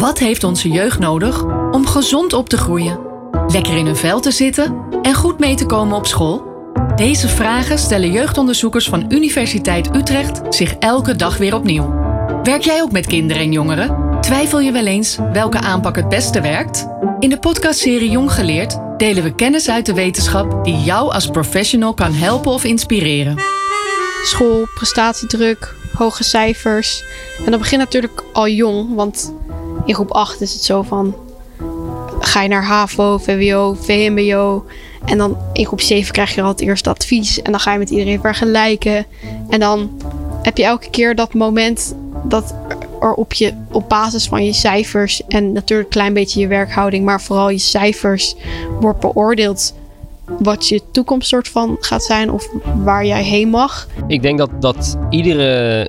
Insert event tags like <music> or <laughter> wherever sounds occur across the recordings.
Wat heeft onze jeugd nodig om gezond op te groeien? Lekker in hun vel te zitten en goed mee te komen op school? Deze vragen stellen jeugdonderzoekers van Universiteit Utrecht zich elke dag weer opnieuw. Werk jij ook met kinderen en jongeren? Twijfel je wel eens welke aanpak het beste werkt? In de podcastserie Jong Geleerd delen we kennis uit de wetenschap die jou als professional kan helpen of inspireren. School, prestatiedruk, hoge cijfers. En dat begint natuurlijk al jong, want in groep 8 is het zo van ga je naar HAVO, VWO, VMBO. En dan in groep 7 krijg je al het eerste advies. En dan ga je met iedereen vergelijken. En dan heb je elke keer dat moment dat er op, je, op basis van je cijfers en natuurlijk een klein beetje je werkhouding, maar vooral je cijfers wordt beoordeeld wat je toekomst soort van gaat zijn of waar jij heen mag. Ik denk dat, dat iedere,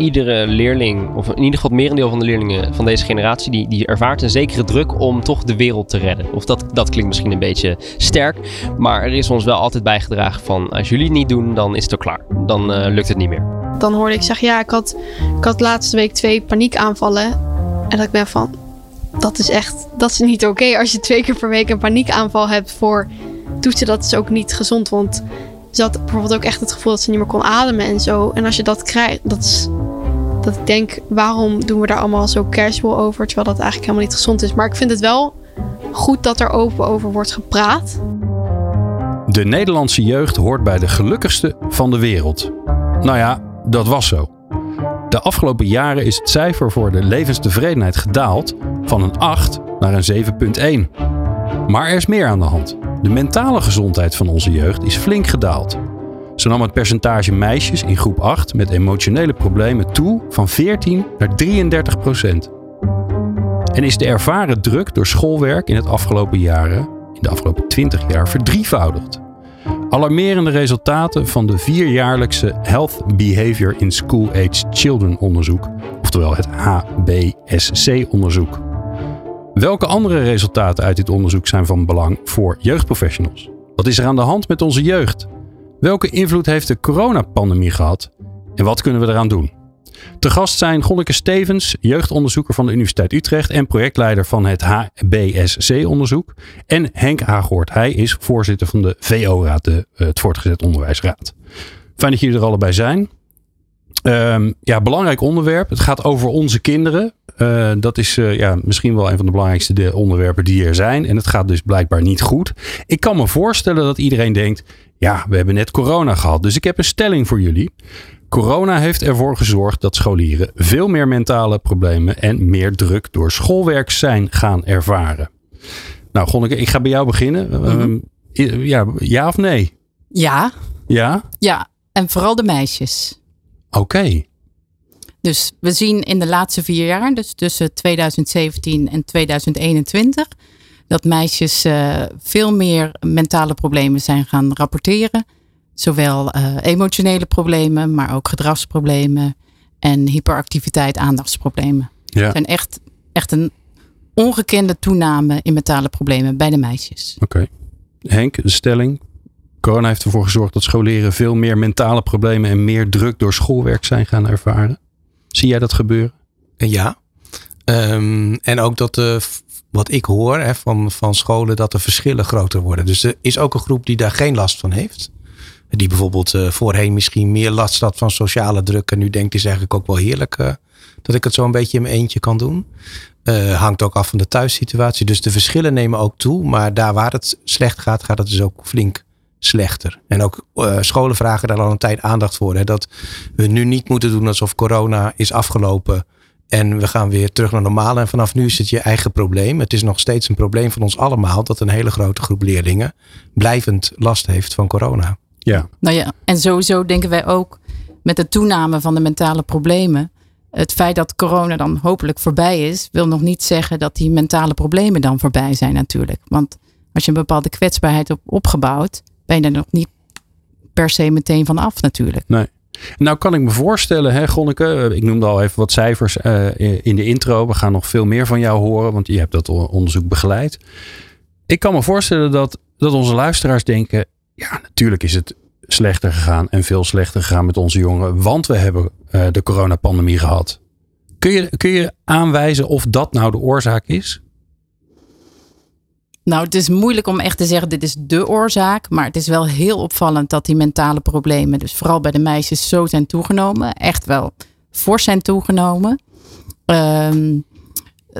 iedere leerling, of in ieder geval het merendeel van de leerlingen van deze generatie, die, die ervaart een zekere druk om toch de wereld te redden. Of dat, dat klinkt misschien een beetje sterk, maar er is ons wel altijd bijgedragen van als jullie het niet doen, dan is het er klaar. Dan uh, lukt het niet meer. Dan hoorde ik zeggen, ja, ik had, ik had laatste week twee paniekaanvallen. En dat ik ben van, dat is echt, dat is niet oké. Als je twee keer per week een paniekaanval hebt voor toetsen, dat is ook niet gezond. Want ze had bijvoorbeeld ook echt het gevoel dat ze niet meer kon ademen en zo. En als je dat krijgt, dat is dat ik denk, waarom doen we daar allemaal zo casual over, terwijl dat eigenlijk helemaal niet gezond is. Maar ik vind het wel goed dat er open over wordt gepraat. De Nederlandse jeugd hoort bij de gelukkigste van de wereld. Nou ja, dat was zo. De afgelopen jaren is het cijfer voor de levenstevredenheid gedaald van een 8 naar een 7,1. Maar er is meer aan de hand. De mentale gezondheid van onze jeugd is flink gedaald. Zo nam het percentage meisjes in groep 8 met emotionele problemen toe van 14 naar 33 procent. En is de ervaren druk door schoolwerk in het afgelopen jaren, in de afgelopen 20 jaar, verdrievoudigd. Alarmerende resultaten van de vierjaarlijkse Health Behavior in School Age Children onderzoek, oftewel het HBSC-onderzoek. Welke andere resultaten uit dit onderzoek zijn van belang voor jeugdprofessionals? Wat is er aan de hand met onze jeugd? Welke invloed heeft de coronapandemie gehad en wat kunnen we eraan doen? Te gast zijn Gonneke Stevens, jeugdonderzoeker van de Universiteit Utrecht en projectleider van het HBSC-onderzoek. En Henk Haaghoort. Hij is voorzitter van de VO-raad, de, eh, het Voortgezet Onderwijsraad. Fijn dat jullie er allebei zijn. Um, ja, belangrijk onderwerp. Het gaat over onze kinderen. Uh, dat is uh, ja, misschien wel een van de belangrijkste onderwerpen die er zijn. En het gaat dus blijkbaar niet goed. Ik kan me voorstellen dat iedereen denkt: ja, we hebben net corona gehad. Dus ik heb een stelling voor jullie. Corona heeft ervoor gezorgd dat scholieren veel meer mentale problemen en meer druk door schoolwerk zijn gaan ervaren. Nou, Gonneke, ik ga bij jou beginnen. Mm -hmm. ja, ja of nee? Ja. Ja? Ja, en vooral de meisjes. Oké. Okay. Dus we zien in de laatste vier jaar, dus tussen 2017 en 2021, dat meisjes uh, veel meer mentale problemen zijn gaan rapporteren. Zowel uh, emotionele problemen, maar ook gedragsproblemen en hyperactiviteit, aandachtsproblemen. Ja. Er zijn echt, echt een ongekende toename in mentale problemen bij de meisjes. Oké. Okay. Henk, de stelling. Corona heeft ervoor gezorgd dat scholieren veel meer mentale problemen en meer druk door schoolwerk zijn gaan ervaren. Zie jij dat gebeuren? Ja. Um, en ook dat de wat ik hoor hè, van, van scholen, dat de verschillen groter worden. Dus er is ook een groep die daar geen last van heeft. Die bijvoorbeeld uh, voorheen misschien meer last had van sociale druk. En nu denkt is eigenlijk ook wel heerlijk uh, dat ik het zo een beetje in mijn eentje kan doen. Uh, hangt ook af van de thuissituatie. Dus de verschillen nemen ook toe. Maar daar waar het slecht gaat, gaat het dus ook flink slechter. En ook scholen vragen daar al een tijd aandacht voor. Hè, dat we nu niet moeten doen alsof corona is afgelopen en we gaan weer terug naar normaal. En vanaf nu is het je eigen probleem. Het is nog steeds een probleem van ons allemaal dat een hele grote groep leerlingen blijvend last heeft van corona. Ja. Nou ja, en sowieso denken wij ook met de toename van de mentale problemen. Het feit dat corona dan hopelijk voorbij is, wil nog niet zeggen dat die mentale problemen dan voorbij zijn natuurlijk. Want als je een bepaalde kwetsbaarheid hebt opgebouwd, ben je er nog niet per se meteen van af natuurlijk. Nee. Nou kan ik me voorstellen, hè, Gonneke, ik noemde al even wat cijfers uh, in de intro. We gaan nog veel meer van jou horen, want je hebt dat onderzoek begeleid. Ik kan me voorstellen dat, dat onze luisteraars denken, ja natuurlijk is het slechter gegaan en veel slechter gegaan met onze jongeren, want we hebben uh, de coronapandemie gehad. Kun je, kun je aanwijzen of dat nou de oorzaak is? Nou, het is moeilijk om echt te zeggen dit is de oorzaak. Maar het is wel heel opvallend dat die mentale problemen, dus vooral bij de meisjes, zo zijn toegenomen. Echt wel fors zijn toegenomen. Ehm,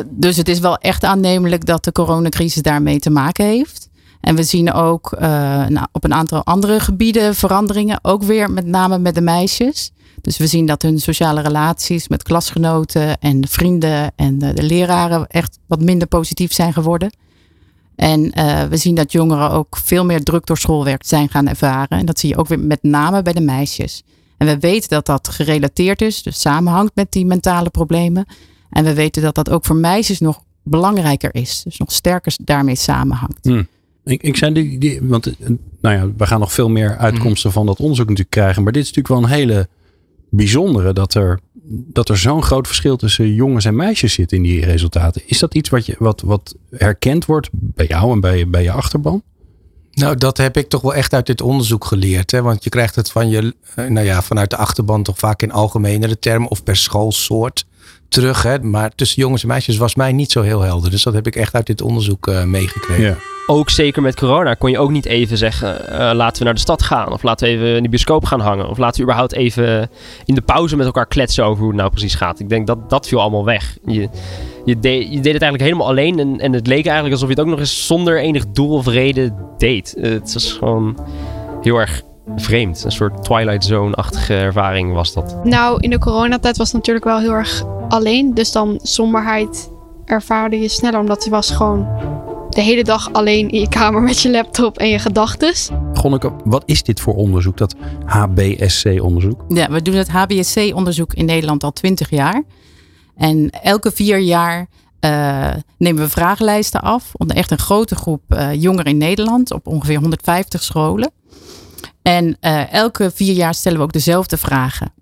dus het is wel echt aannemelijk dat de coronacrisis daarmee te maken heeft. En we zien ook uh, nou, op een aantal andere gebieden veranderingen. Ook weer met name met de meisjes. Dus we zien dat hun sociale relaties met klasgenoten en vrienden en de leraren echt wat minder positief zijn geworden. En uh, we zien dat jongeren ook veel meer druk door schoolwerk zijn gaan ervaren. En dat zie je ook weer met name bij de meisjes. En we weten dat dat gerelateerd is, dus samenhangt met die mentale problemen. En we weten dat dat ook voor meisjes nog belangrijker is. Dus nog sterker daarmee samenhangt. Hmm. Ik, ik zei die, die, want eh, nou ja, we gaan nog veel meer uitkomsten van dat onderzoek natuurlijk krijgen. Maar dit is natuurlijk wel een hele bijzondere dat er, dat er zo'n groot verschil tussen jongens en meisjes zit in die resultaten. Is dat iets wat, je, wat, wat herkend wordt bij jou en bij, bij je achterban? Nou, dat heb ik toch wel echt uit dit onderzoek geleerd. Hè? Want je krijgt het van je, eh, nou ja, vanuit de achterban toch vaak in algemenere termen of per schoolsoort terug. Hè? Maar tussen jongens en meisjes was mij niet zo heel helder. Dus dat heb ik echt uit dit onderzoek uh, meegekregen. Ja. Ook zeker met corona kon je ook niet even zeggen: uh, laten we naar de stad gaan. Of laten we even in de bioscoop gaan hangen. Of laten we überhaupt even in de pauze met elkaar kletsen over hoe het nou precies gaat. Ik denk dat dat viel allemaal weg. Je, je, deed, je deed het eigenlijk helemaal alleen. En, en het leek eigenlijk alsof je het ook nog eens zonder enig doel of reden deed. Uh, het was gewoon heel erg vreemd. Een soort Twilight Zone-achtige ervaring was dat. Nou, in de coronatijd was het natuurlijk wel heel erg alleen. Dus dan somberheid ervaarde je sneller. Omdat je was gewoon de hele dag alleen in je kamer met je laptop en je gedachtes. Gonneke, wat is dit voor onderzoek, dat HBSC-onderzoek? Ja, we doen het HBSC-onderzoek in Nederland al 20 jaar. En elke vier jaar uh, nemen we vragenlijsten af onder echt een grote groep uh, jongeren in Nederland op ongeveer 150 scholen. En uh, elke vier jaar stellen we ook dezelfde vragen.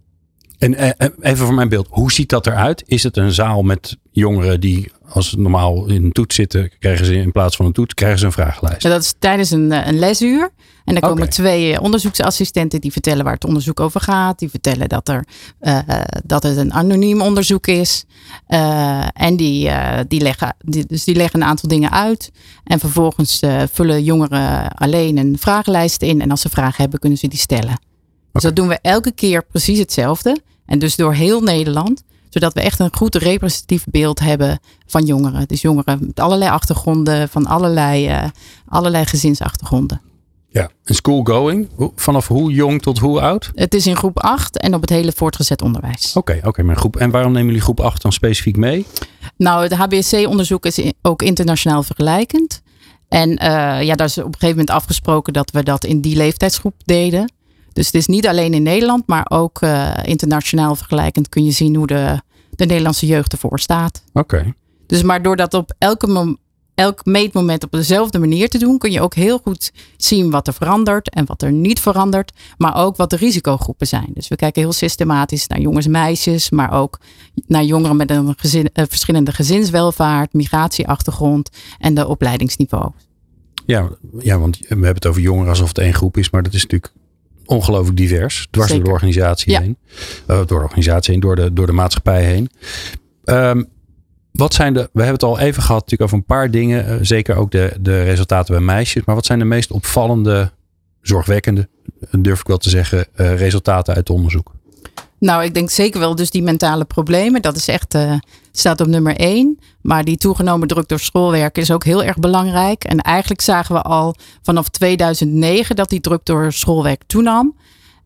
En even voor mijn beeld, hoe ziet dat eruit? Is het een zaal met jongeren die als ze normaal in een toets zitten, krijgen ze in plaats van een toets, krijgen ze een vragenlijst? Dat is tijdens een, een lesuur. En dan komen twee onderzoeksassistenten die vertellen waar het onderzoek over gaat. Die vertellen dat, er, uh, dat het een anoniem onderzoek is. Uh, en die, die, leggen, die, dus die leggen een aantal dingen uit. En vervolgens vullen jongeren alleen een vragenlijst in. En als ze vragen hebben, kunnen ze die stellen. Okay. Dus dat doen we elke keer precies hetzelfde. En dus door heel Nederland zodat we echt een goed representatief beeld hebben van jongeren. Dus jongeren met allerlei achtergronden, van allerlei, uh, allerlei gezinsachtergronden. Ja, en school going, vanaf hoe jong tot hoe oud? Het is in groep 8 en op het hele voortgezet onderwijs. Oké, okay, oké, maar groep. En waarom nemen jullie groep 8 dan specifiek mee? Nou, het HBSC-onderzoek is ook internationaal vergelijkend. En uh, ja, daar is op een gegeven moment afgesproken dat we dat in die leeftijdsgroep deden. Dus het is niet alleen in Nederland, maar ook uh, internationaal vergelijkend kun je zien hoe de, de Nederlandse jeugd ervoor staat. Oké. Okay. Dus maar door dat op elke elk meetmoment op dezelfde manier te doen, kun je ook heel goed zien wat er verandert en wat er niet verandert, maar ook wat de risicogroepen zijn. Dus we kijken heel systematisch naar jongens en meisjes, maar ook naar jongeren met een gezin, uh, verschillende gezinswelvaart, migratieachtergrond en de opleidingsniveau. Ja, ja, want we hebben het over jongeren alsof het één groep is, maar dat is natuurlijk ongelooflijk divers. Dwars door de organisatie ja. heen. Uh, door de organisatie heen, door de, door de maatschappij heen. Um, wat zijn de, we hebben het al even gehad natuurlijk over een paar dingen. Uh, zeker ook de, de resultaten bij meisjes. Maar wat zijn de meest opvallende, zorgwekkende, durf ik wel te zeggen, uh, resultaten uit het onderzoek? Nou, ik denk zeker wel dus die mentale problemen. Dat is echt, uh, staat op nummer één. Maar die toegenomen druk door schoolwerk is ook heel erg belangrijk. En eigenlijk zagen we al vanaf 2009 dat die druk door schoolwerk toenam.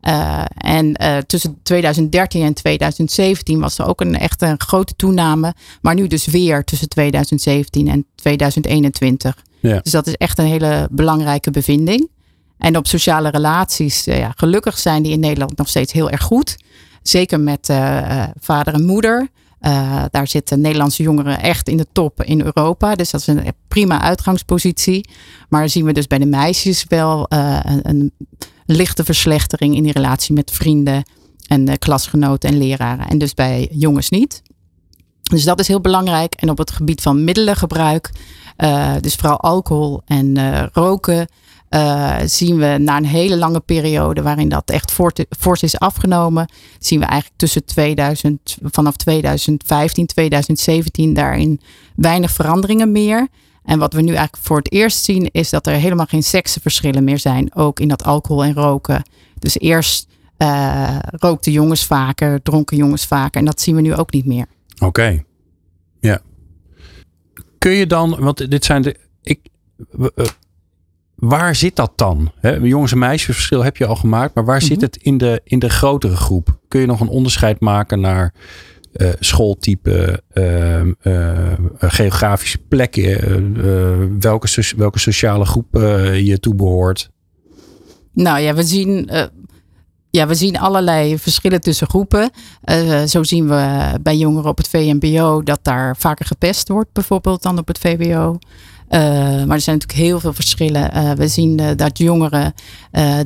Uh, en uh, tussen 2013 en 2017 was er ook een echt een grote toename. Maar nu dus weer tussen 2017 en 2021. Ja. Dus dat is echt een hele belangrijke bevinding. En op sociale relaties, uh, ja, gelukkig zijn die in Nederland nog steeds heel erg goed. Zeker met vader en moeder. Daar zitten Nederlandse jongeren echt in de top in Europa. Dus dat is een prima uitgangspositie. Maar zien we dus bij de meisjes wel een, een, lichte verslechtering in die relatie met vrienden en klasgenoten en leraren. En dus bij jongens niet. Dus dat is heel belangrijk. En op het gebied van middelengebruik, dus vooral alcohol en roken, uh, zien we na een hele lange periode waarin dat echt fors is afgenomen, zien we eigenlijk tussen 2000, vanaf 2015, 2017 daarin weinig veranderingen meer. En wat we nu eigenlijk voor het eerst zien, is dat er helemaal geen seksenverschillen meer zijn. Ook in dat alcohol en roken. Dus eerst uh, rookten jongens vaker, dronken jongens vaker. En dat zien we nu ook niet meer. Oké. Ja. Kun je dan, want dit zijn de. Ik, uh, waar zit dat dan? He, jongens- en meisjesverschil heb je al gemaakt, maar waar zit Mhm. het in de, in de grotere groep? Kun je nog een onderscheid maken naar uh, schooltype, uh, geografische plekken, uh, welke, welke sociale groep je toebehoort? Nou ja, we zien ja, we zien allerlei verschillen tussen groepen. Zo zien we bij jongeren op het VMBO dat daar vaker gepest wordt, bijvoorbeeld, dan op het VWO. Uh, maar er zijn natuurlijk heel veel verschillen. Uh, we zien dat jongeren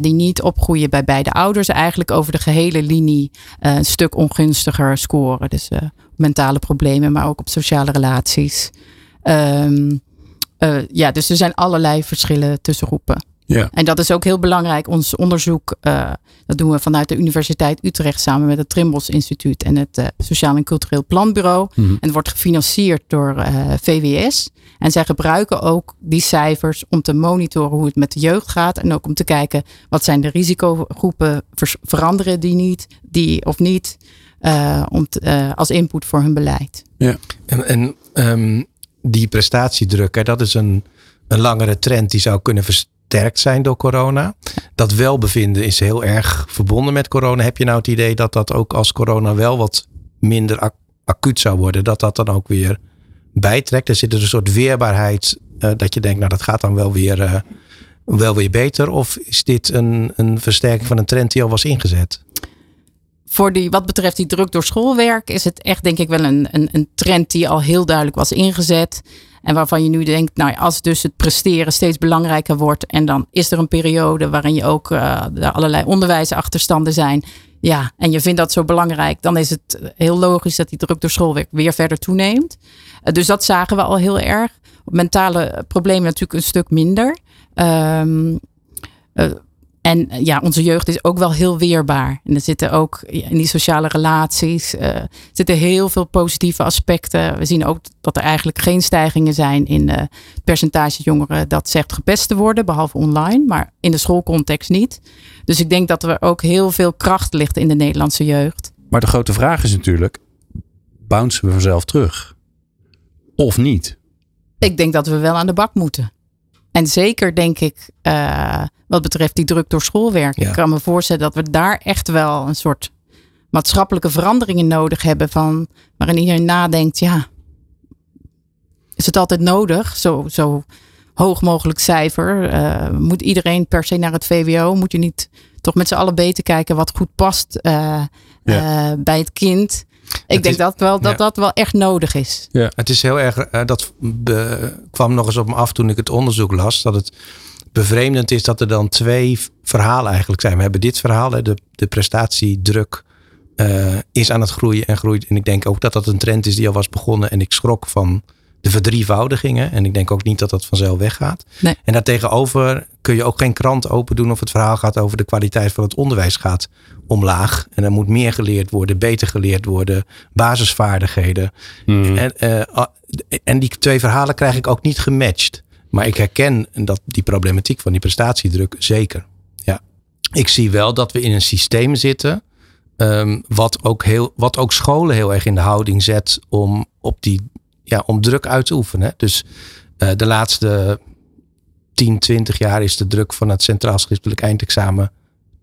die niet opgroeien bij beide ouders eigenlijk over de gehele linie een stuk ongunstiger scoren. Dus mentale problemen, maar ook op sociale relaties. Um, ja, dus er zijn allerlei verschillen tussen groepen. Ja. En dat is ook heel belangrijk. Ons onderzoek, uh, dat doen we vanuit de Universiteit Utrecht samen met het Trimbos Instituut en het uh, Sociaal en Cultureel Planbureau. Mhm. En het wordt gefinancierd door uh, VWS. En zij gebruiken ook die cijfers om te monitoren hoe het met de jeugd gaat. En ook om te kijken wat zijn de risicogroepen, ver veranderen die niet, die of niet. uh, om te, als input voor hun beleid. Ja. En, en um, die prestatiedruk, hè, dat is een, een langere trend die zou kunnen versterkt zijn door corona. Dat welbevinden is heel erg verbonden met corona. Heb je nou het idee dat dat ook als corona wel wat minder ac acuut zou worden, dat dat dan ook weer bijtrekt? Er zit er een soort weerbaarheid uh, dat je denkt, nou dat gaat dan wel weer, uh, wel weer beter. Of is dit een, een versterking van een trend die al was ingezet? voor die, wat betreft die druk door schoolwerk is het echt denk ik wel een, een, een trend die al heel duidelijk was ingezet. En waarvan je nu denkt, nou als dus het presteren steeds belangrijker wordt. En dan is er een periode waarin je ook er allerlei onderwijsachterstanden zijn. Ja, en je vindt dat zo belangrijk. Dan is het heel logisch dat die druk door schoolwerk weer verder toeneemt. Uh, dus dat zagen we al heel erg. Mentale problemen natuurlijk een stuk minder. Um, en ja, onze jeugd is ook wel heel weerbaar. En er zitten ook in die sociale relaties uh, zitten heel veel positieve aspecten. We zien ook dat er eigenlijk geen stijgingen zijn in uh, het percentage jongeren dat zegt gepest te worden, behalve online, maar in de schoolcontext niet. Dus ik denk dat er ook heel veel kracht ligt in de Nederlandse jeugd. Maar de grote vraag is natuurlijk: bouncen we vanzelf terug? Of niet? Ik denk dat we wel aan de bak moeten. En zeker denk ik, uh, wat betreft die druk door schoolwerk. Ja. Ik kan me voorstellen dat we daar echt wel een soort maatschappelijke veranderingen nodig hebben. Van, waarin iedereen nadenkt, ja, is het altijd nodig? Zo, zo hoog mogelijk cijfer. Uh, moet iedereen per se naar het VWO? Moet je niet toch met z'n allen beter kijken wat goed past uh, ja. bij het kind? Ik het denk is, dat wel, dat, ja. dat wel echt nodig is. Ja. Het is heel erg, uh, dat be, kwam nog eens op me af toen ik het onderzoek las. Dat het bevreemdend is dat er dan twee verhalen eigenlijk zijn. We hebben dit verhaal, de, de prestatiedruk uh, is aan het groeien en groeit. En ik denk ook dat dat een trend is die al was begonnen. En ik schrok van de verdrievoudigingen. En ik denk ook niet dat dat vanzelf weggaat. Nee. En daartegenover kun je ook geen krant open doen of het verhaal gaat over de kwaliteit van het onderwijs gaat omlaag. En er moet meer geleerd worden, beter geleerd worden, basisvaardigheden. Mm. En, uh, en die twee verhalen krijg ik ook niet gematcht. Maar ik herken dat die problematiek van die prestatiedruk zeker. Ja. Ik zie wel dat we in een systeem zitten. Um, wat, ook heel, wat ook scholen heel erg in de houding zet om, op die, ja, om druk uit te oefenen. Dus uh, de laatste 10, 20 jaar is de druk van het Centraal Schriftelijk Eindexamen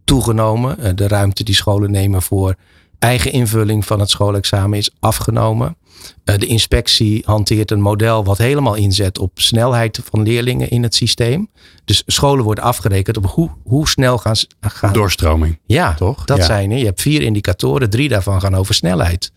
toegenomen. Uh, de ruimte die scholen nemen voor eigen invulling van het schoolexamen is afgenomen. Uh, de inspectie hanteert een model wat helemaal inzet op snelheid van leerlingen in het systeem. Dus scholen worden afgerekend op hoe, hoe snel gaan ze. Gaan. Doorstroming. Ja, toch? Dat ja. zijn. Je hebt vier indicatoren, drie daarvan gaan over snelheid.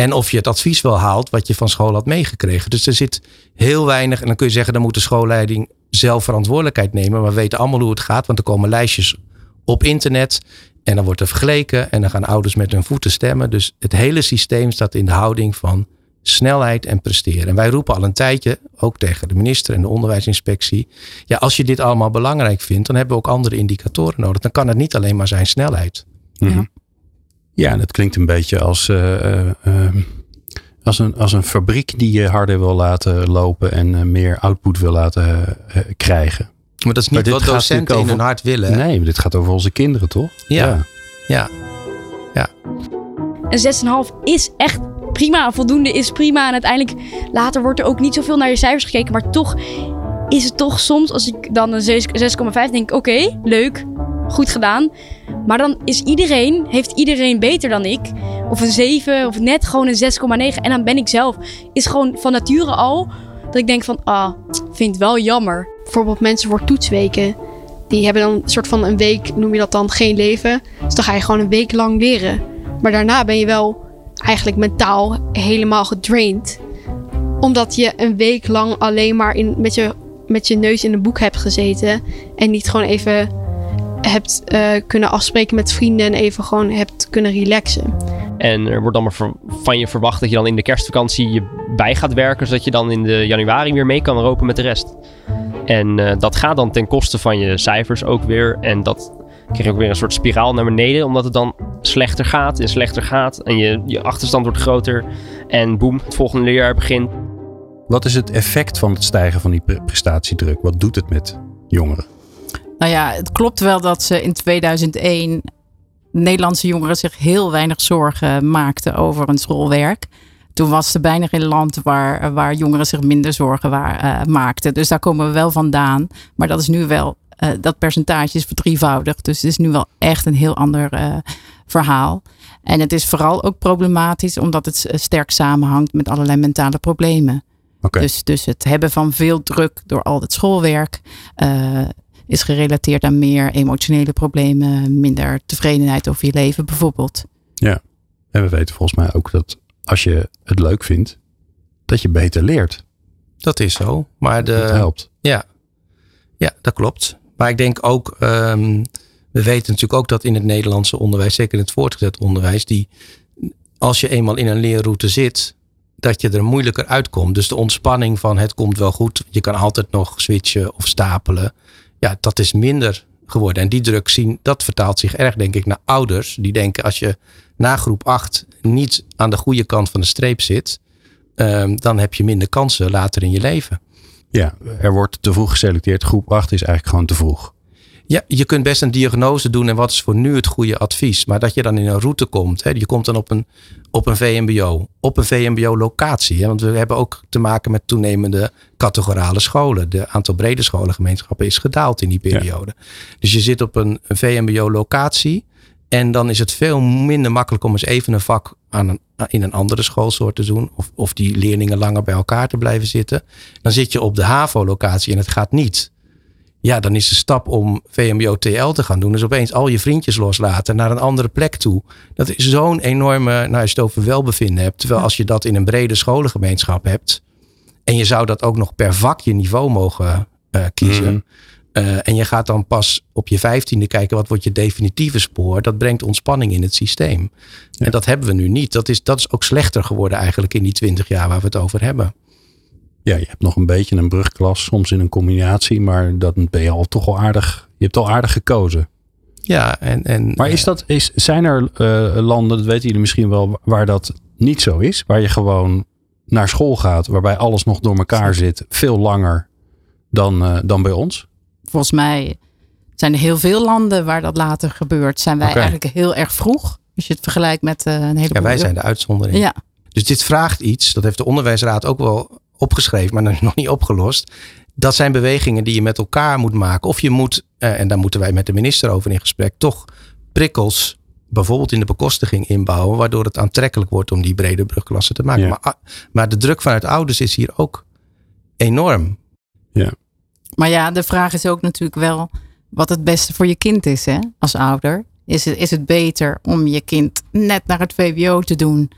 En of je het advies wel haalt wat je van school had meegekregen. Dus er zit heel weinig. En dan kun je zeggen, dan moet de schoolleiding zelf verantwoordelijkheid nemen. Maar we weten allemaal hoe het gaat, want er komen lijstjes op internet. En dan wordt er vergeleken en dan gaan ouders met hun voeten stemmen. Dus het hele systeem staat in de houding van snelheid en presteren. En wij roepen al een tijdje, ook tegen de minister en de onderwijsinspectie. Ja, als je dit allemaal belangrijk vindt, dan hebben we ook andere indicatoren nodig. Dan kan het niet alleen maar zijn snelheid. Mhm. Ja, en dat klinkt een beetje als, eh, eh, ehm, als, een, als een fabriek die je harder wil laten lopen en eh, meer output wil laten eh, krijgen. Maar dat is niet wat docenten in natuurlijk hun over- hart willen. hè? Nee, maar dit gaat over onze kinderen, toch? Ja. Ja. Een 6,5 is echt prima. Voldoende is prima. En uiteindelijk, later wordt er ook niet zoveel naar je cijfers gekeken. Maar toch is het toch soms, als ik dan een 6 6,5 denk, oké, leuk, goed gedaan. Maar dan is iedereen, heeft iedereen beter dan ik. Of een 7, of net gewoon een 6,9. En dan ben ik zelf, is gewoon van nature al, dat ik denk van, ah, vind het wel jammer. Bijvoorbeeld mensen voor toetsweken. Die hebben dan een soort van een week, noem je dat dan, geen leven. Dus dan ga je gewoon een week lang leren. Maar daarna ben je wel eigenlijk mentaal helemaal gedraind. Omdat je een week lang alleen maar in, met, je, met je neus in een boek hebt gezeten. En niet gewoon even hebt eh, kunnen afspreken met vrienden en even gewoon hebt kunnen relaxen. En er wordt dan maar van je verwacht dat je dan in de kerstvakantie je bij gaat werken, zodat je dan in de januari weer mee kan ropen met de rest. En eh, dat gaat dan ten koste van je cijfers ook weer. En dat krijg je ook weer een soort spiraal naar beneden, omdat het dan slechter gaat en slechter gaat. En je, je achterstand wordt groter. En boem, het volgende leerjaar begint. Wat is het effect van het stijgen van die pre- prestatiedruk? Wat doet het met jongeren? Nou ja, het klopt wel dat ze in 2001 Nederlandse jongeren zich heel weinig zorgen maakten over hun schoolwerk. Toen was er bijna geen land waar, waar jongeren zich minder zorgen waar, eh, maakten. Dus daar komen we wel vandaan. Maar dat is nu wel, eh, dat percentage is verdrievoudigd. Dus het is nu wel echt een heel ander eh, verhaal. En het is vooral ook problematisch omdat het sterk samenhangt met allerlei mentale problemen. Dus, dus het hebben van veel druk door al het schoolwerk is gerelateerd aan meer emotionele problemen, minder tevredenheid over je leven bijvoorbeeld. En we weten volgens mij ook dat als je het leuk vindt, dat je beter leert. Dat is zo. Maar de, dat helpt. Ja, ja dat klopt. Maar ik denk ook, ehm, we weten natuurlijk ook dat in het Nederlandse onderwijs, zeker in het voortgezet onderwijs, die als je eenmaal in een leerroute zit, dat je er moeilijker uitkomt. Dus de ontspanning van het komt wel goed, je kan altijd nog switchen of stapelen. Ja, dat is minder geworden. En die druk zien, dat vertaalt zich erg, denk ik, naar ouders. Die denken als je na groep 8 niet aan de goede kant van de streep zit, ehm, dan heb je minder kansen later in je leven. Ja, er wordt te vroeg geselecteerd. Groep 8 is eigenlijk gewoon te vroeg. Ja, je kunt best een diagnose doen en wat is voor nu het goede advies. Maar dat je dan in een route komt. Hè, je komt dan op een, op een VMBO. Op een VMBO-locatie. Want we hebben ook te maken met toenemende categorale scholen. De aantal brede scholengemeenschappen is gedaald in die periode. Dus je zit op een, een VMBO-locatie. En dan is het veel minder makkelijk om eens even een vak aan een, in een andere schoolsoort te doen. Of, of die leerlingen langer bij elkaar te blijven zitten. Dan zit je op de HAVO-locatie en het gaat niet. Ja, dan is de stap om VMBO-TL te gaan doen. Dus opeens al je vriendjes loslaten naar een andere plek toe. Dat is zo'n enorme, nou als je het over welbevinden hebt. Terwijl als je dat in een brede scholengemeenschap hebt. En je zou dat ook nog per vakje niveau mogen eh, kiezen. Mhm. Eh, en je gaat dan pas op je vijftiende kijken wat wordt je definitieve spoor. Dat brengt ontspanning in het systeem. En dat hebben we nu niet. Dat is, dat is ook slechter geworden eigenlijk in die twintig jaar waar we het over hebben. Ja, je hebt nog een beetje een brugklas, soms in een combinatie, maar dan ben je al toch al aardig. Je hebt al aardig gekozen. Ja, en, en, Maar is dat, is, zijn er eh, landen, dat weten jullie misschien wel, waar dat niet zo is? Waar je gewoon naar school gaat, waarbij alles nog door elkaar zit, veel langer dan, eh, dan bij ons? Volgens mij zijn er heel veel landen waar dat later gebeurt. Zijn wij eigenlijk heel erg vroeg. Als je het vergelijkt met eh, een heleboel. ja, wij zijn de uitzondering. Ja, Dus dit vraagt iets, dat heeft de onderwijsraad ook wel opgeschreven, maar nog niet opgelost. Dat zijn bewegingen die je met elkaar moet maken. Of je moet, eh, en daar moeten wij met de minister over in gesprek, toch prikkels, bijvoorbeeld in de bekostiging inbouwen, waardoor het aantrekkelijk wordt om die brede brugklassen te maken. Ja. Maar, ah, maar de druk vanuit ouders is hier ook enorm. maar ja, de vraag is ook natuurlijk wel wat het beste voor je kind is, hè? Als ouder. Is het, is het beter om je kind net naar het VWO te doen,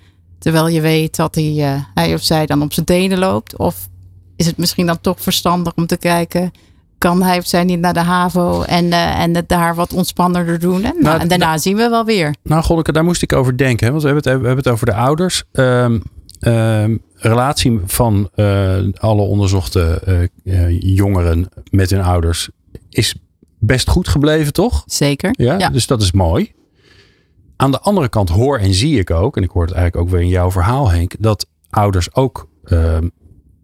terwijl je weet dat hij, eh, hij of zij dan op zijn tenen loopt? Of is het misschien dan toch verstandig om te kijken, kan hij of zij niet naar de HAVO en, eh, en het daar wat ontspannender doen? En, nou, en daarna zien we wel weer. Nou, Gonneke, daar moest ik over denken. Hè? Want we hebben, het, we hebben het over de ouders. Ehm, ehm, relatie van eh, alle onderzochte jongeren met hun ouders is best goed gebleven, toch? Zeker. Ja, Ja. dus dat is mooi. Aan de andere kant hoor en zie ik ook, en ik hoor het eigenlijk ook weer in jouw verhaal, Henk, dat ouders ook ehm,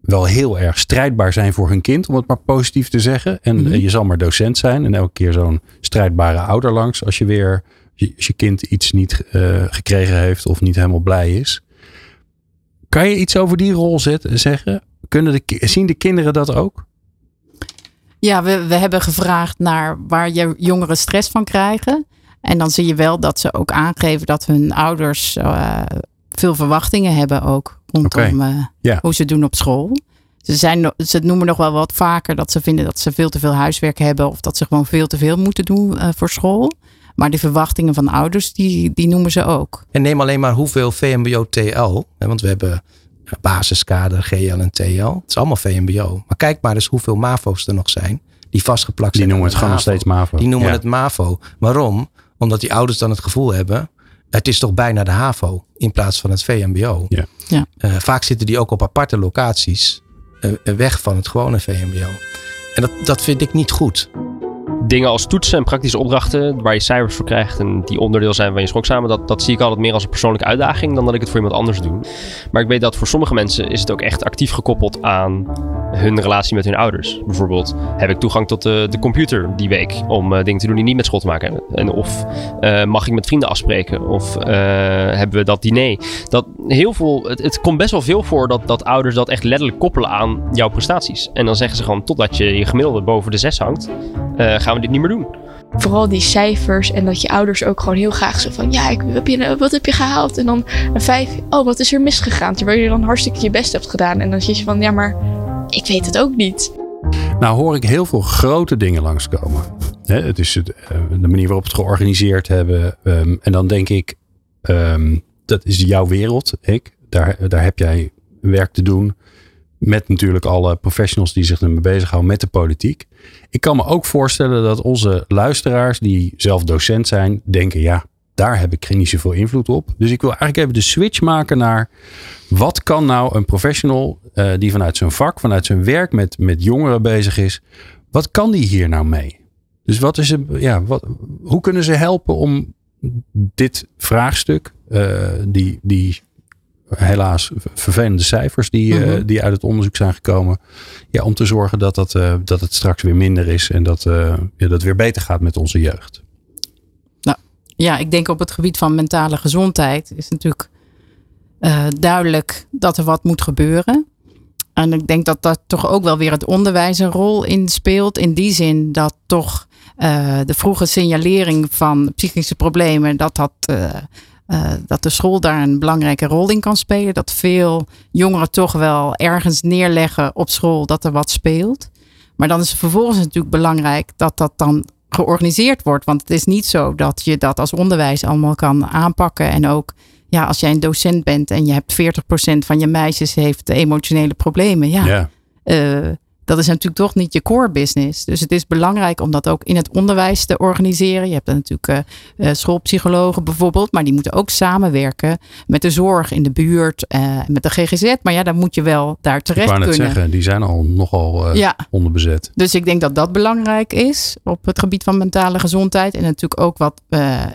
wel heel erg strijdbaar zijn voor hun kind, om het maar positief te zeggen. En Mhm. eh, je zal maar docent zijn en elke keer zo'n strijdbare ouder langs als je weer, je- als je kind iets niet eh, gekregen heeft of niet helemaal blij is. Kan je iets over die rol zet, zeggen? Kunnen de, zien de kinderen dat ook? Ja, we, we hebben gevraagd naar waar je jongeren stress van krijgen. En dan zie je wel dat ze ook aangeven dat hun ouders eh, veel verwachtingen hebben ook rondom eh, Ja. hoe ze doen op school. Ze, zijn, ze noemen nog wel wat vaker dat ze vinden dat ze veel te veel huiswerk hebben of dat ze gewoon veel te veel moeten doen eh, voor school. Maar die verwachtingen van ouders, die, die noemen ze ook. En neem alleen maar hoeveel VMBO-TL. hè, Want we hebben basiskader, GL en TL. Het is allemaal VMBO. Maar kijk maar eens hoeveel MAVO's er nog zijn. Die vastgeplakt Die zijn. noemen het gewoon nog MAVO. steeds MAVO. Die noemen Ja. het MAVO. Waarom? Omdat die ouders dan het gevoel hebben. Het is toch bijna de HAVO in plaats van het VMBO. Ja. Ja. Eh, vaak zitten die ook op aparte locaties. eh, weg van het gewone VMBO. En dat, dat vind ik niet goed. Dingen als toetsen en praktische opdrachten waar je cijfers voor krijgt en die onderdeel zijn van je schoksamen, dat, dat zie ik altijd meer als een persoonlijke uitdaging dan dat ik het voor iemand anders doe. Maar ik weet dat voor sommige mensen is het ook echt actief gekoppeld aan hun relatie met hun ouders. Bijvoorbeeld, heb ik toegang tot de, de computer die week om eh, dingen te doen die niet met school te maken hebben? En of eh, mag ik met vrienden afspreken? Of eh, hebben we dat diner? Dat heel veel, het, komt best wel veel voor dat, dat ouders dat echt letterlijk koppelen aan jouw prestaties. En dan zeggen ze gewoon, totdat je je gemiddelde boven de zes hangt, eh, gaan we dit niet meer doen. Vooral die cijfers en dat je ouders ook gewoon heel graag zo van... Ja, ik, heb je, wat heb je gehaald? En dan een vijf. Oh, wat is er misgegaan? Terwijl je dan hartstikke je best hebt gedaan. En dan zit je van, ja, maar ik weet het ook niet. Nou hoor ik heel veel grote dingen langskomen. Hè, het is het, eh, de manier waarop we het georganiseerd hebben. ehm, en dan denk ik, ehm, dat is jouw wereld. Ik, daar, daar heb jij werk te doen. Met natuurlijk alle professionals die zich ermee bezighouden met de politiek. Ik kan me ook voorstellen dat onze luisteraars die zelf docent zijn, denken ja, daar heb ik niet zoveel invloed op. Dus ik wil eigenlijk even de switch maken naar wat kan nou een professional eh, die vanuit zijn vak, vanuit zijn werk met, met jongeren bezig is, wat kan die hier nou mee? Dus wat is het, ja, wat, hoe kunnen ze helpen om dit vraagstuk, eh, die, die helaas vervelende cijfers die, eh, Mhm. die uit het onderzoek zijn gekomen, ja, om te zorgen dat, dat, eh, dat het straks weer minder is en dat, eh, ja, dat het weer beter gaat met onze jeugd. Ja, ik denk op het gebied van mentale gezondheid is natuurlijk duidelijk dat er wat moet gebeuren. En ik denk dat dat toch ook wel weer het onderwijs een rol in speelt. In die zin dat toch de vroege signalering van psychische problemen, dat, dat, eh, dat de school daar een belangrijke rol in kan spelen. Dat veel jongeren toch wel ergens neerleggen op school dat er wat speelt. Maar dan is het vervolgens natuurlijk belangrijk dat dat dan georganiseerd wordt. Want het is niet zo dat je dat als onderwijs allemaal kan aanpakken. En ook ja, als jij een docent bent en je hebt 40% van je meisjes heeft emotionele problemen. Ja, Ja. eh, dat is natuurlijk toch niet je core business. Dus het is belangrijk om dat ook in het onderwijs te organiseren. Je hebt dan natuurlijk eh, eh, schoolpsychologen bijvoorbeeld, maar die moeten ook samenwerken met de zorg in de buurt, eh, met de GGZ. Maar ja, dan moet je wel daar Ik terecht wou net kunnen. zeggen, die zijn al nogal eh, Ja, onderbezet. dus ik denk dat dat belangrijk is op het gebied van mentale gezondheid. En natuurlijk ook wat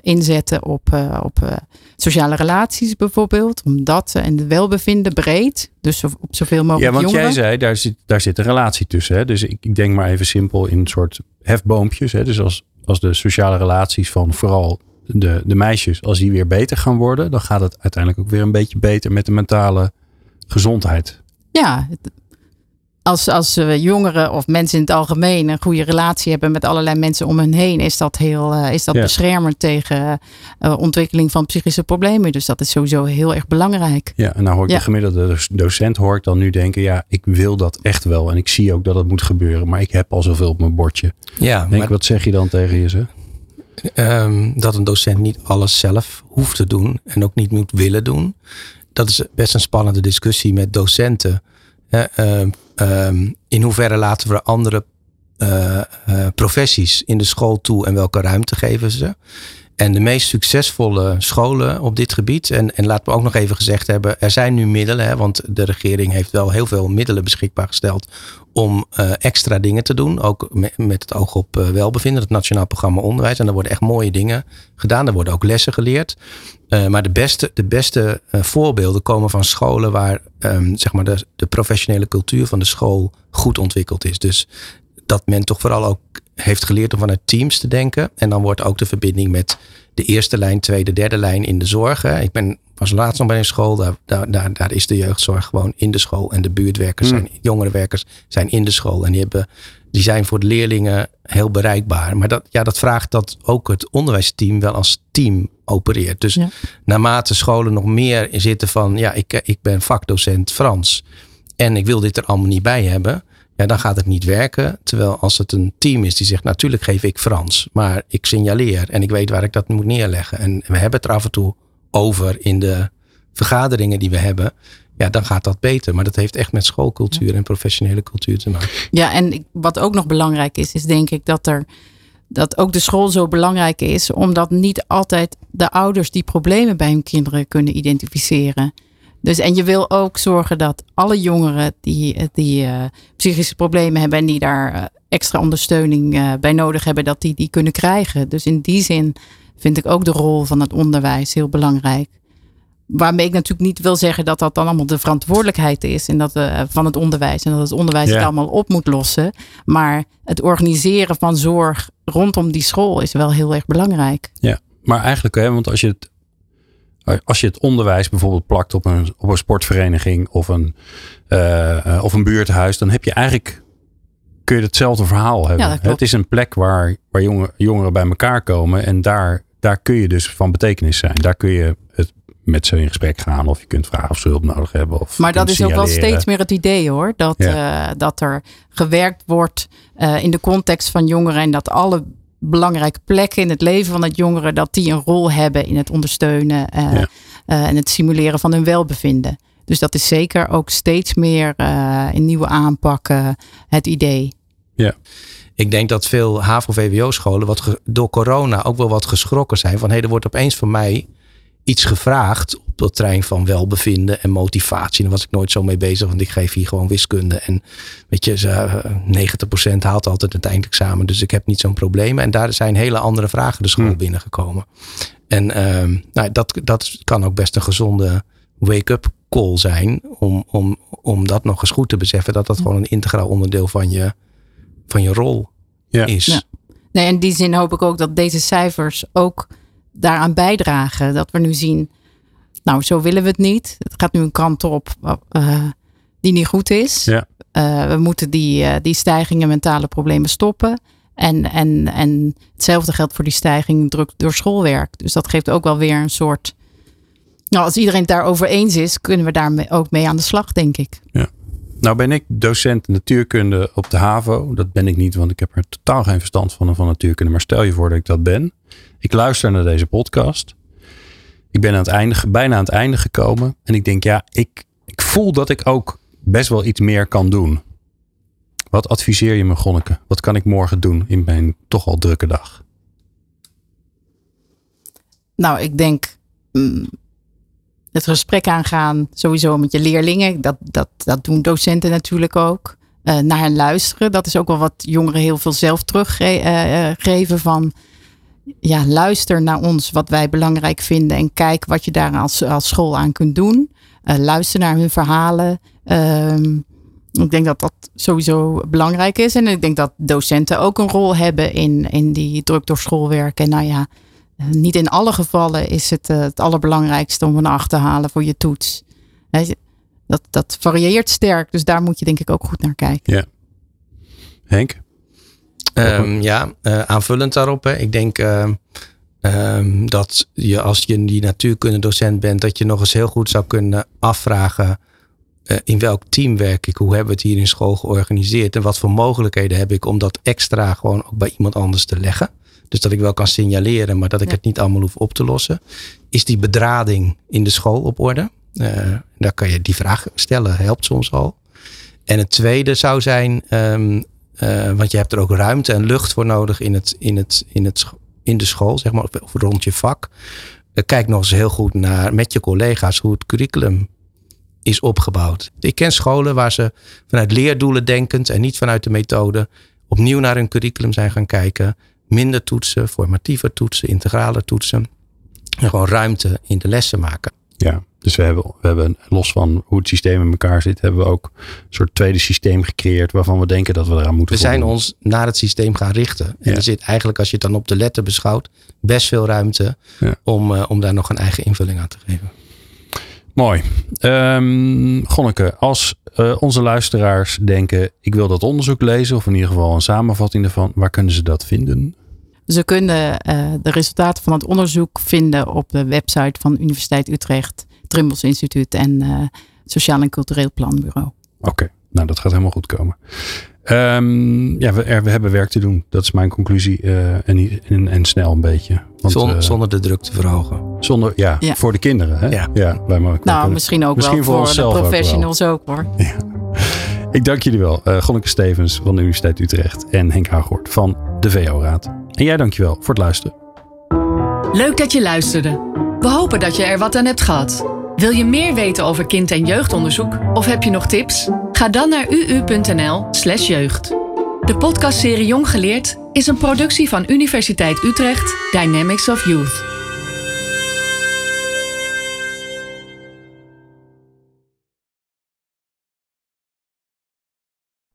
inzetten op, op sociale relaties bijvoorbeeld. Om dat en het welbevinden breed. Dus op zoveel mogelijk Ja, want jongeren. jij zei, daar zit, daar zit een relatie tussen. Hè? Dus ik, ik denk maar even simpel in een soort hefboompjes. Hè? Dus als, als de sociale relaties van vooral de, de meisjes, als die weer beter gaan worden, dan gaat het uiteindelijk ook weer een beetje beter met de mentale gezondheid. Ja, het- als, als eh, jongeren of mensen in het algemeen een goede relatie hebben met allerlei mensen om hen heen, is dat heel eh, is dat Ja. beschermend tegen eh, ontwikkeling van psychische problemen. Dus dat is sowieso heel erg belangrijk. Ja, en nou hoor ik Ja. de gemiddelde docent hoor ik dan nu denken, ja, ik wil dat echt wel. En ik zie ook dat het moet gebeuren, maar ik heb al zoveel op mijn bordje. Ja, Denk, maar wat zeg je dan tegen je? Ze? ehm, dat een docent niet alles zelf hoeft te doen en ook niet moet willen doen. Dat is best een spannende discussie met docenten. Ehm, ehm, in hoeverre laten we andere eh, eh, professies in de school toe en welke ruimte geven ze? En de meest succesvolle scholen op dit gebied, en, en laten we ook nog even gezegd hebben, er zijn nu middelen, hè, want de regering heeft wel heel veel middelen beschikbaar gesteld om uh, extra dingen te doen. Ook met, het oog op uh, welbevinden, het Nationaal Programma Onderwijs. En er worden echt mooie dingen gedaan. Er worden ook lessen geleerd. Uh, maar de beste, de beste voorbeelden komen van scholen waar um, zeg maar de professionele cultuur van de school goed ontwikkeld is. Dus dat men toch vooral ook heeft geleerd om vanuit teams te denken. En dan wordt ook de verbinding met de eerste lijn, tweede, derde lijn in de zorg. Hè. Ik ben was laatst nog bij een school. Daar, daar, daar, daar, is de jeugdzorg gewoon in de school. En de buurtwerkers, Hmm. zijn, jongerenwerkers zijn in de school. En die, hebben, die zijn voor de leerlingen heel bereikbaar. Maar dat, ja, dat vraagt dat ook het onderwijsteam wel als team opereert. Dus Ja. naarmate scholen nog meer zitten van... ja, ik, ik ben vakdocent Frans en ik wil dit er allemaal niet bij hebben... ja, dan gaat het niet werken. Terwijl als het een team is die zegt... natuurlijk geef ik Frans, maar ik signaleer... en ik weet waar ik dat moet neerleggen. En we hebben het er af en toe over in de vergaderingen die we hebben... ja, dan gaat dat beter. Maar dat heeft echt met schoolcultuur en professionele cultuur te maken. Ja, en wat ook nog belangrijk is, is denk ik dat er dat ook de school zo belangrijk is, omdat niet altijd de ouders die problemen bij hun kinderen kunnen identificeren. Dus en je wil ook zorgen dat alle jongeren die, die eh, psychische problemen hebben en die daar eh, extra ondersteuning eh, bij nodig hebben, dat die die kunnen krijgen. Dus in die zin vind ik ook de rol van het onderwijs heel belangrijk. Waarmee ik natuurlijk niet wil zeggen dat dat dan allemaal de verantwoordelijkheid is en dat, van het onderwijs. En dat het onderwijs Ja. het allemaal op moet lossen. Maar het organiseren van zorg rondom die school is wel heel erg belangrijk. Maar eigenlijk, hè, want als je het, als je het onderwijs bijvoorbeeld plakt op een, op een sportvereniging of een, eh, eh, of een buurthuis, dan heb je eigenlijk, kun je hetzelfde verhaal hebben. Ja, het is een plek waar, waar jongen, jongeren bij elkaar komen en daar, daar kun je dus van betekenis zijn. Daar kun je het met ze in gesprek gaan of je kunt vragen of ze hulp nodig hebben. Of Maar dat is ook wel steeds meer het idee hoor. Dat, eh, dat er gewerkt wordt in de context van jongeren. En dat alle belangrijke plekken in het leven van het jongeren. Dat die een rol hebben in het ondersteunen. eh, Ja. eh, en het simuleren van hun welbevinden. Dus dat is zeker ook steeds meer eh, in nieuwe aanpakken het idee. Ik denk dat veel HAVO-VWO-scholen wat door corona ook wel wat geschrokken zijn. Van hé, er wordt opeens van mij iets gevraagd op dat trein van welbevinden en motivatie. Daar was ik nooit zo mee bezig, want ik geef hier gewoon wiskunde. En weet je, ze, eh, 90% haalt altijd het eindexamen. Dus ik heb niet zo'n probleem. En daar zijn hele andere vragen de school Hmm. binnengekomen. En ehm, nou, dat, dat kan ook best een gezonde wake-up call zijn. Om, om, om dat nog eens goed te beseffen. Dat dat gewoon een integraal onderdeel van je, van je rol Ja. is. Ja. Nee, in die zin hoop ik ook dat deze cijfers ook daaraan bijdragen. Dat we nu zien, nou, zo willen we het niet. Het gaat nu een kant op eh, die niet goed is. Ja. Eh, we moeten die, eh, die stijgingen mentale problemen stoppen. En, en, en hetzelfde geldt voor die stijging druk door schoolwerk. Dus dat geeft ook wel weer een soort. Nou, als iedereen het daarover eens is, kunnen we daar ook mee aan de slag, denk ik. Nou ben ik docent natuurkunde op de HAVO. Dat ben ik niet, want ik heb er totaal geen verstand van, van natuurkunde. Maar stel je voor dat ik dat ben. Ik luister naar deze podcast. Ik ben aan het einde, bijna aan het einde gekomen. En ik denk, ja, ik, ik voel dat ik ook best wel iets meer kan doen. Wat adviseer je me, Gonneke? Wat kan ik morgen doen in mijn toch al drukke dag? Nou, ik denk mm, het gesprek aangaan sowieso met je leerlingen. Dat, dat, dat doen docenten natuurlijk ook. Eh, naar hen luisteren. Dat is ook wel wat jongeren heel veel zelf teruggeven van... Ja, luister naar ons wat wij belangrijk vinden. En kijk wat je daar als, als school aan kunt doen. Eh, luister naar hun verhalen. Ehm, ik denk dat dat sowieso belangrijk is. En ik denk dat docenten ook een rol hebben in, in die druk door schoolwerk. En nou ja, eh, niet in alle gevallen is het eh, het allerbelangrijkste om een acht te halen voor je toets. Dat, dat varieert sterk, dus daar moet je denk ik ook goed naar kijken. Henk? Ehm, ja, eh, aanvullend daarop. Hè. Ik denk ehm, ehm, dat je als je die natuurkundedocent bent, dat je nog eens heel goed zou kunnen afvragen. eh, in welk team werk ik? Hoe hebben we het hier in school georganiseerd? En wat voor mogelijkheden heb ik om dat extra gewoon ook bij iemand anders te leggen? Dus dat ik wel kan signaleren, maar dat ik Ja. het niet allemaal hoef op te lossen. Is die bedrading in de school op orde? Eh, daar kan je die vraag stellen, helpt soms al. En het tweede zou zijn, eh, want je hebt er ook ruimte en lucht voor nodig in het, in het, in het, in de school, zeg maar, of rond je vak. Eh, Kijk nog eens heel goed naar met je collega's hoe het curriculum is opgebouwd. Ik ken scholen waar ze vanuit leerdoelen denkend en niet vanuit de methode opnieuw naar hun curriculum zijn gaan kijken. Minder toetsen, formatieve toetsen, integrale toetsen. En gewoon ruimte in de lessen maken. Ja, dus we hebben, we hebben los van hoe het systeem in elkaar zit, hebben we ook een soort tweede systeem gecreëerd waarvan we denken dat we eraan moeten We zijn voldoen. ons naar het systeem gaan richten. En Ja. er zit eigenlijk, als je het dan op de letter beschouwt, best veel ruimte Ja. om, eh, om daar nog een eigen invulling aan te geven. Mooi. Ehm Gonneke, als eh, onze luisteraars denken, ik wil dat onderzoek lezen, of in ieder geval een samenvatting ervan, waar kunnen ze dat vinden? Ze kunnen eh, de resultaten van het onderzoek vinden op de website van Universiteit Utrecht, Trimbos Instituut en eh, Sociaal en Cultureel Planbureau. Oké, nou dat gaat helemaal goed komen. Ehm, ja, we, er, we hebben werk te doen. Dat is mijn conclusie. eh, en, en, en snel een beetje. Want, Zon- eh, zonder de druk te verhogen. zonder ja, Ja. voor de kinderen. Hè? Ja. wij maar, Nou, misschien ook misschien wel voor voor, de ook wel. professionals ook, hoor. <laughs> Ik dank jullie wel. eh Gonneke Stevens van de Universiteit Utrecht en Henk Hagort van de VO-raad. En jij dankjewel voor het luisteren. Leuk dat je luisterde. We hopen dat je er wat aan hebt gehad. Wil je meer weten over kind- en jeugdonderzoek of heb je nog tips? Ga dan naar uu.nl/slash jeugd. De podcastserie Jong Geleerd is een productie van Universiteit Utrecht Dynamics of Youth.